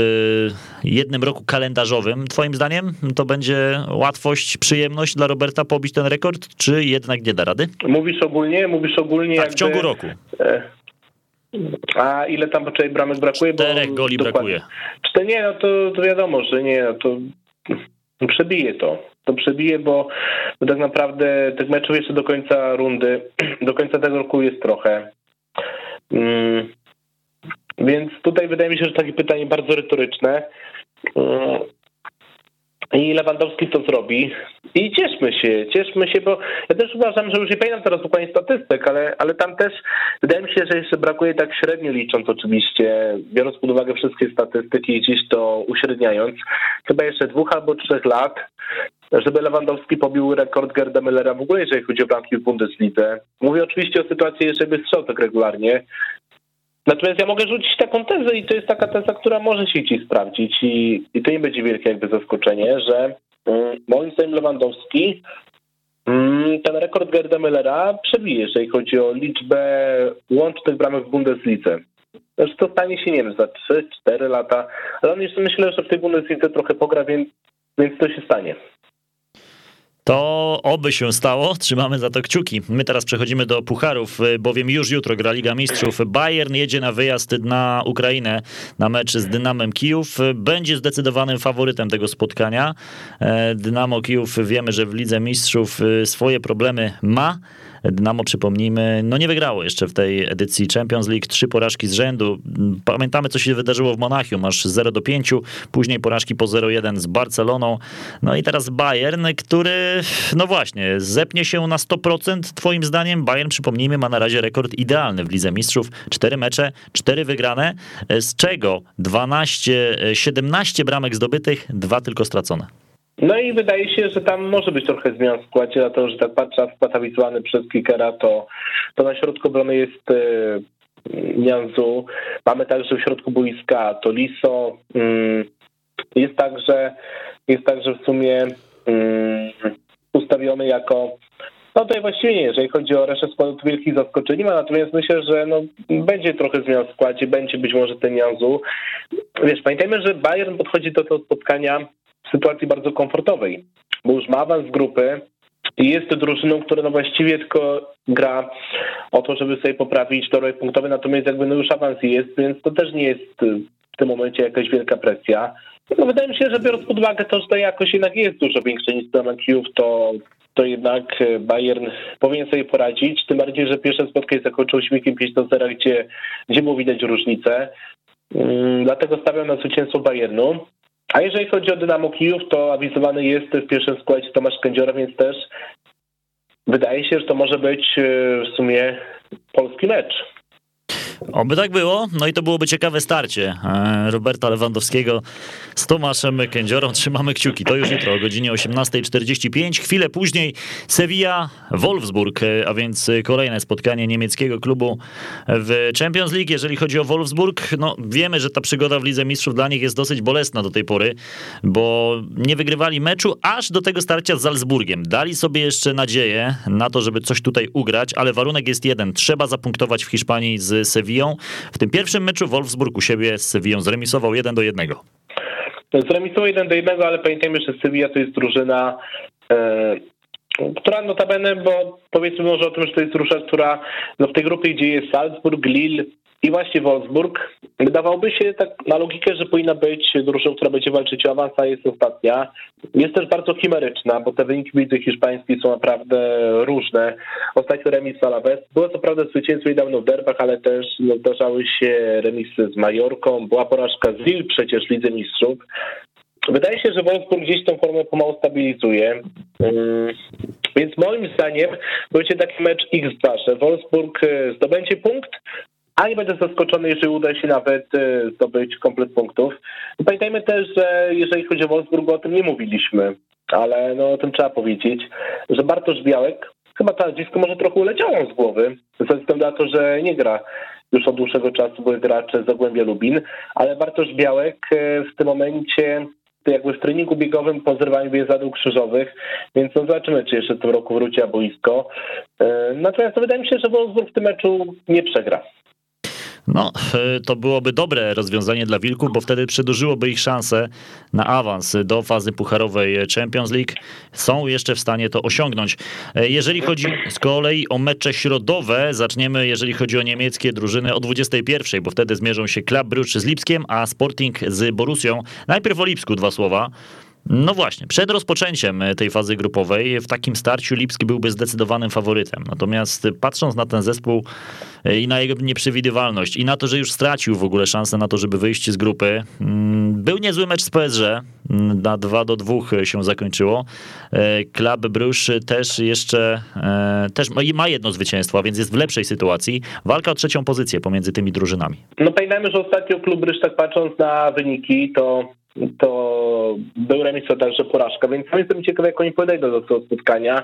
jednym roku kalendarzowym. Twoim zdaniem to będzie łatwość, przyjemność dla Roberta pobić ten rekord, czy jednak nie da rady? Mówisz ogólnie? Mówisz ogólnie tak, jakby... w ciągu roku. A ile tam poczekaj bramek brakuje? Czterech bo goli dokładnie. brakuje. Cztery, nie, no to, to wiadomo, że nie, no to przebije to. To przebije, bo, bo tak naprawdę tych meczów jeszcze do końca rundy, <clears throat> do końca tego roku jest trochę. Mm. Więc tutaj wydaje mi się, że takie pytanie bardzo retoryczne. Mm. I Lewandowski to zrobi. I cieszmy się, cieszmy się, bo ja też uważam, że już nie pamiętam teraz dokładnie statystyk, ale, ale tam też wydaje mi się, że jeszcze brakuje tak średnio licząc oczywiście, biorąc pod uwagę wszystkie statystyki i gdzieś to uśredniając, chyba jeszcze dwóch albo trzech lat, żeby Lewandowski pobił rekord Gerda Müllera w ogóle, jeżeli chodzi o bramki w Bundeslidze. Mówię oczywiście o sytuacji, jeżeli strzał tak regularnie, Natomiast ja mogę rzucić taką tezę i to jest taka teza, która może się ci sprawdzić i, i to nie będzie wielkie jakby zaskoczenie, że um, moim zdaniem Lewandowski um, ten rekord Gerda Müllera przebije, jeżeli chodzi o liczbę łącznych bramek w Bundeslidze. Znaczy to stanie się, nie wiem, za 3-4 lata, ale on jeszcze myślę, że w tej Bundeslidze trochę pogra, więc, więc to się stanie. To oby się stało, trzymamy za to kciuki. My teraz przechodzimy do pucharów, bowiem już jutro gra Liga Mistrzów. Bayern jedzie na wyjazd na Ukrainę na mecz z Dynamem Kijów. Będzie zdecydowanym faworytem tego spotkania. E, Dynamo Kijów wiemy, że w Lidze Mistrzów e, swoje problemy ma. Dynamo, przypomnijmy, no nie wygrało jeszcze w tej edycji Champions League, trzy porażki z rzędu. Pamiętamy, co się wydarzyło w Monachium, aż 0 do 5, później porażki po 0-1 z Barceloną, no i teraz Bayern, który, no właśnie, zepnie się na 100%, twoim zdaniem. Bayern, przypomnijmy, ma na razie rekord idealny w Lidze Mistrzów, cztery mecze, cztery wygrane, z czego 12, 17 bramek zdobytych, dwa tylko stracone. No i wydaje się, że tam może być trochę zmian w składzie, dlatego że tak patrzę na przez Kikera, to, to na środku obrony jest y, Nianzu. Mamy także w środku boiska to Liso. Mm, jest także, jest także w sumie mm, ustawiony jako no tutaj właściwie nie, jeżeli chodzi o resztę składu, to wielkich zaskoczeń nie ma, natomiast myślę, że no, będzie trochę zmian w składzie, będzie być może ten Nianzu. Wiesz, pamiętajmy, że Bayern podchodzi do tego spotkania sytuacji bardzo komfortowej, bo już ma awans z grupy i jest drużyną, która no właściwie tylko gra o to, żeby sobie poprawić dorobek punktowy, natomiast jakby no już awans jest, więc to też nie jest w tym momencie jakaś wielka presja. No wydaje mi się, że biorąc pod uwagę to, że ta jakość jednak jest dużo większa niż dla Kijów, to to jednak Bayern powinien sobie poradzić, tym bardziej, że pierwsze spotkanie zakończyło śmikiem 5 do 0, gdzie, gdzie było widać różnicę. Mm, dlatego stawiam na zwycięstwo Bayernu. A jeżeli chodzi o Dynamo Kijów, to awizowany jest w pierwszym składzie Tomasz Kędziora, więc też wydaje się, że to może być e, w sumie polski mecz. Oby tak było, no i to byłoby ciekawe starcie e, Roberta Lewandowskiego z Tomaszem Kędziorą. Trzymamy kciuki, to już jutro o godzinie 18.45. Chwilę później Sevilla, Wolfsburg, e, a więc kolejne spotkanie niemieckiego klubu w Champions League. Jeżeli chodzi o Wolfsburg, no wiemy, że ta przygoda w Lidze Mistrzów dla nich jest dosyć bolesna do tej pory, bo nie wygrywali meczu aż do tego starcia z Salzburgiem. Dali sobie jeszcze nadzieję na to, żeby coś tutaj ugrać, ale warunek jest jeden. Trzeba zapunktować w Hiszpanii z Sevilla Sewillą. W tym pierwszym meczu Wolfsburg u siebie z Sewillą zremisował 1 do 1. Zremisował 1 do 1, ale pamiętajmy, że Sevilla to jest drużyna, e, która notabene, bo powiedzmy może o tym, że to jest drużyna, która no w tej grupie, gdzie jest Salzburg, Lille, i właśnie Wolfsburg wydawałoby się tak na logikę, że powinna być drużyną, która będzie walczyć o awans, a jest ostatnia. Jest też bardzo chimeryczna, bo te wyniki widzę hiszpańskie są naprawdę różne. Ostatnio remis z Alaves. Było co prawda zwycięstwo niedawno w derbach, ale też no, zdarzały się remisy z Majorką. Była porażka z Lille przecież w Lidze Mistrzów. Wydaje się, że Wolfsburg gdzieś tą formę pomału stabilizuje. Um, więc moim zdaniem będzie taki mecz X2, że Wolfsburg e, zdobędzie punkt, a nie będę zaskoczony, jeżeli uda się nawet e, zdobyć komplet punktów. Pamiętajmy też, że jeżeli chodzi o Wolfsburg, o tym nie mówiliśmy, ale no, o tym trzeba powiedzieć, że Bartosz Białek, chyba to nazwisko może trochę uleciało z głowy, ze względu na to, że nie gra już od dłuższego czasu, były gracze Zagłębia Lubin, ale Bartosz Białek e, w tym momencie jakby w treningu biegowym po zrywaniu więzadł krzyżowych, więc no zobaczymy, czy jeszcze w tym roku wróci na boisko. E, natomiast wydaje mi się, że Wolfsburg w tym meczu nie przegra. No, e, to byłoby dobre rozwiązanie dla Wilków, bo wtedy przedłużyłoby ich szanse na awans do fazy pucharowej Champions League. Są jeszcze w stanie to osiągnąć. E, jeżeli chodzi z kolei o mecze środowe, zaczniemy, jeżeli chodzi o niemieckie drużyny, o 21, bo wtedy zmierzą się Club Brugge z Lipskiem, a Sporting z Borusią. Najpierw o Lipsku dwa słowa. No właśnie, przed rozpoczęciem e, tej fazy grupowej w takim starciu Lipski byłby zdecydowanym faworytem. Natomiast patrząc na ten zespół e, i na jego nieprzewidywalność i na to, że już stracił w ogóle szansę na to, żeby wyjść z grupy, mm, był niezły mecz z PSG, mm, na 2 do 2 się zakończyło. Klub e, Brusz też jeszcze też ma jedno zwycięstwo, a więc jest w lepszej sytuacji. Walka o trzecią pozycję pomiędzy tymi drużynami. No pamiętajmy, że ostatnio klub Brusz, tak patrząc na wyniki, to to był remis, to także porażka, więc jestem ciekawy, jak oni podejdą do tego spotkania.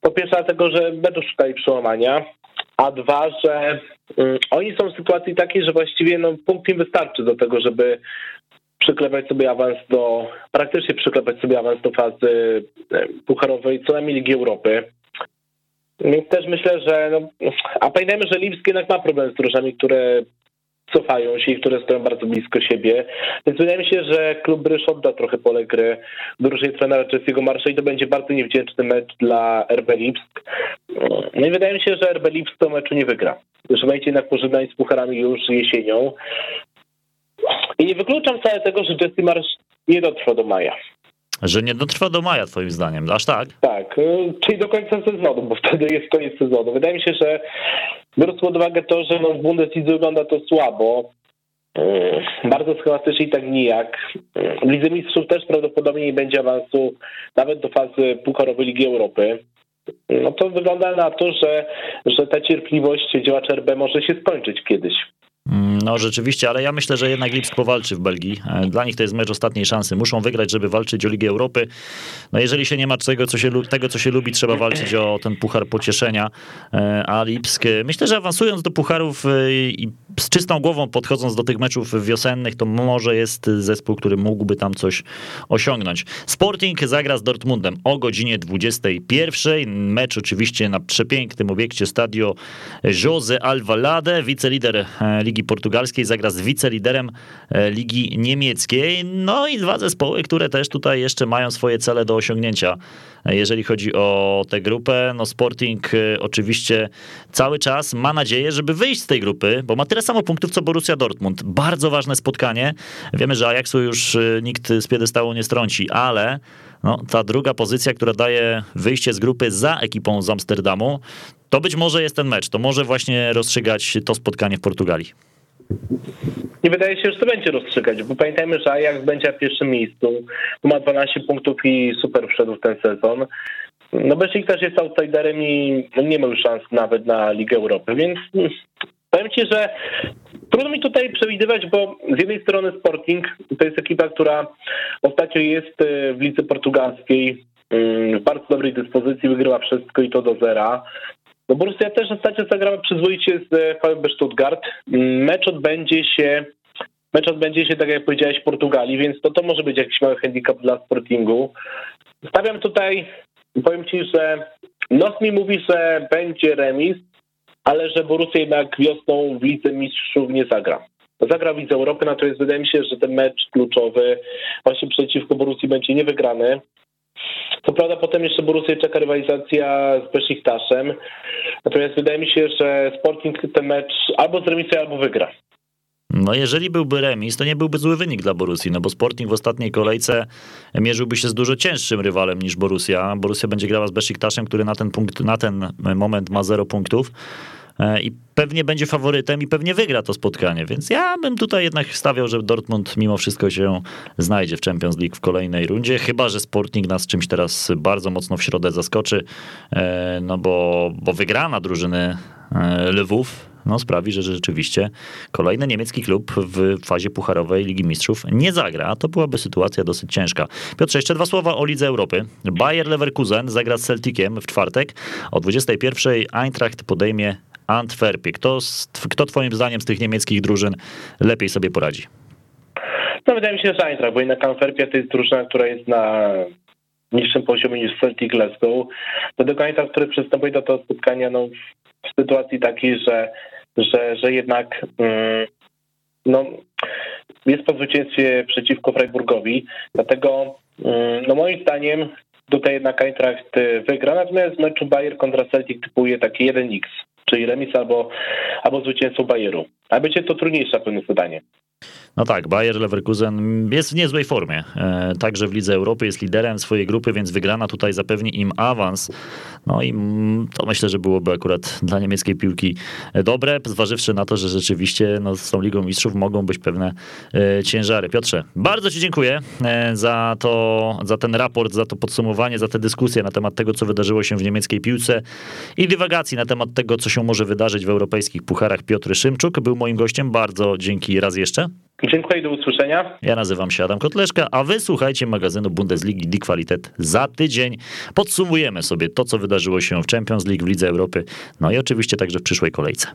Po pierwsze dlatego, że będą szukali przełamania, a dwa, że um, oni są w sytuacji takiej, że właściwie no, punkt im wystarczy do tego, żeby przyklepać sobie awans do, praktycznie przyklepać sobie awans do fazy e, pucharowej, co najmniej Ligi Europy. Więc też myślę, że, no, a pamiętajmy, że Lipski jednak ma problem z drużynami, które cofają się i które stoją bardzo blisko siebie. Więc wydaje mi się, że klub Brysz odda trochę pole gry drużynie trenera Jesse'ego Marsza i to będzie bardzo niewdzięczny mecz dla RB Lipsk. No i wydaje mi się, że RB Lipsk to meczu nie wygra. Że będzie jednak pożegnać z pucharami już jesienią. I nie wykluczam wcale tego, że Jesse Marsz nie dotrwa do maja. Że nie dotrwa do maja, twoim zdaniem, aż tak? Tak, y, czyli do końca sezonu, bo wtedy jest koniec sezonu. Wydaje mi się, że biorąc pod uwagę to, że no w Bundeslidze wygląda to słabo, y, bardzo schematycznie i tak nijak. Y, w Lidze Mistrzów też prawdopodobnie nie będzie awansu nawet do fazy Pucharowej Ligi Europy. No to wygląda na to, że, że ta cierpliwość działacza RB może się skończyć kiedyś. Mm, no rzeczywiście, ale ja myślę, że jednak Lipsk powalczy w Belgii. E, dla nich to jest mecz ostatniej szansy. Muszą wygrać, żeby walczyć o Ligę Europy. No jeżeli się nie ma tego, co się, tego, co się lubi, trzeba walczyć o ten puchar pocieszenia. E, a Lipsk, e, myślę, że awansując do pucharów i z czystą głową podchodząc do tych meczów wiosennych, to może jest zespół, który mógłby tam coś osiągnąć. Sporting zagra z Dortmundem o godzinie 21. Mecz oczywiście na przepięknym obiekcie stadio Jose Alvalade, wicelider Ligi Ligi Portugalskiej zagra z wiceliderem e, Ligi Niemieckiej. No i dwa zespoły, które też tutaj jeszcze mają swoje cele do osiągnięcia jeżeli chodzi o tę grupę. No Sporting y, oczywiście cały czas ma nadzieję, żeby wyjść z tej grupy, bo ma tyle samo punktów co Borussia Dortmund. Bardzo ważne spotkanie. Wiemy, że Ajaxu już nikt z piedestału nie strąci, ale no, ta druga pozycja, która daje wyjście z grupy za ekipą z Amsterdamu, to być może jest ten mecz. To może właśnie rozstrzygać to spotkanie w Portugalii. Nie wydaje się, że to będzie rozstrzygać, bo pamiętajmy, że Ajax będzie w pierwszym miejscu, ma 12 punktów i super wszedł w ten sezon. No Besiktas jest outsiderem i nie ma już szans nawet na Ligę Europy, więc powiem Ci, że trudno mi tutaj przewidywać, bo z jednej strony Sporting to jest ekipa, która ostatnio jest e, w lidze portugalskiej, mm, w bardzo dobrej dyspozycji, wygrywa wszystko i to do zera. No Borussia też ostatnio zagrała przyzwoicie z e, VfB Stuttgart. Mm, mecz odbędzie się mecz odbędzie się, tak jak powiedziałeś, w Portugalii, więc to, to może być jakiś mały handicap dla Sportingu. Stawiam tutaj, powiem Ci, że nos mi mówi, że będzie remis, ale że Borussia jednak wiosną w Lidze Mistrzów nie zagra. Zagra w Lidze Europy, natomiast wydaje mi się, że ten mecz kluczowy właśnie przeciwko Borussii będzie niewygrany. Co prawda potem jeszcze Borussia czeka rywalizacja z Besiktasem, natomiast wydaje mi się, że Sporting ten mecz albo zremisuje, albo wygra. No jeżeli byłby remis, to nie byłby zły wynik dla Borussii, no bo Sporting w ostatniej kolejce mierzyłby się z dużo cięższym rywalem niż Borussia. Borussia będzie grała z Besiktasem, który na ten, punkt, na ten moment ma 0 punktów i pewnie będzie faworytem i pewnie wygra to spotkanie, więc ja bym tutaj jednak stawiał, że Dortmund mimo wszystko się znajdzie w Champions League w kolejnej rundzie, chyba, że Sporting nas czymś teraz bardzo mocno w środę zaskoczy, e, no bo, bo wygrana drużyny e, Lwów no, sprawi, że rzeczywiście kolejny niemiecki klub w fazie pucharowej Ligi Mistrzów nie zagra. A to byłaby sytuacja dosyć ciężka. Piotrze, jeszcze dwa słowa o Lidze Europy. Bayer Leverkusen zagra z Celticiem w czwartek. O 21 Eintracht podejmie Antwerpie. Kto, kto twoim zdaniem z tych niemieckich drużyn lepiej sobie poradzi? No wydaje mi się, że Eintracht, bo jednak Antwerpia to jest drużyna, która jest na niższym poziomie niż Celtic Glasgow. Dlatego Eintracht, który przystępuje do tego spotkania no, w sytuacji takiej, że że, że jednak mm, no, jest po zwycięstwie przeciwko Freiburgowi. Dlatego mm, no moim zdaniem tutaj jednak Eintracht wygra, natomiast w meczu Bayer kontra Celtic typuje taki 1x, czyli remis albo, albo zwycięstwo Bayeru. A będzie to trudniejsze pewne zadanie. No tak, Bayer Leverkusen jest w niezłej formie. E, także w Lidze Europy jest liderem swojej grupy, więc wygrana tutaj zapewni im awans. No i to myślę, że byłoby akurat dla niemieckiej piłki dobre, zważywszy na to, że rzeczywiście no, z tą Ligą Mistrzów mogą być pewne e, ciężary. Piotrze, bardzo Ci dziękuję e, za, to, za ten raport, za to podsumowanie, za tę dyskusję na temat tego, co wydarzyło się w niemieckiej piłce i dywagacji na temat tego, co się może wydarzyć w europejskich pucharach. Piotr Szymczuk był moim gościem. Bardzo dzięki raz jeszcze. Dziękuję, do usłyszenia. Ja nazywam się Adam Kotleszka, a wy słuchajcie magazynu Bundesligi Die Qualität za tydzień. Podsumujemy sobie to, co wydarzyło się w Champions League, w Lidze Europy, no i oczywiście także w przyszłej kolejce.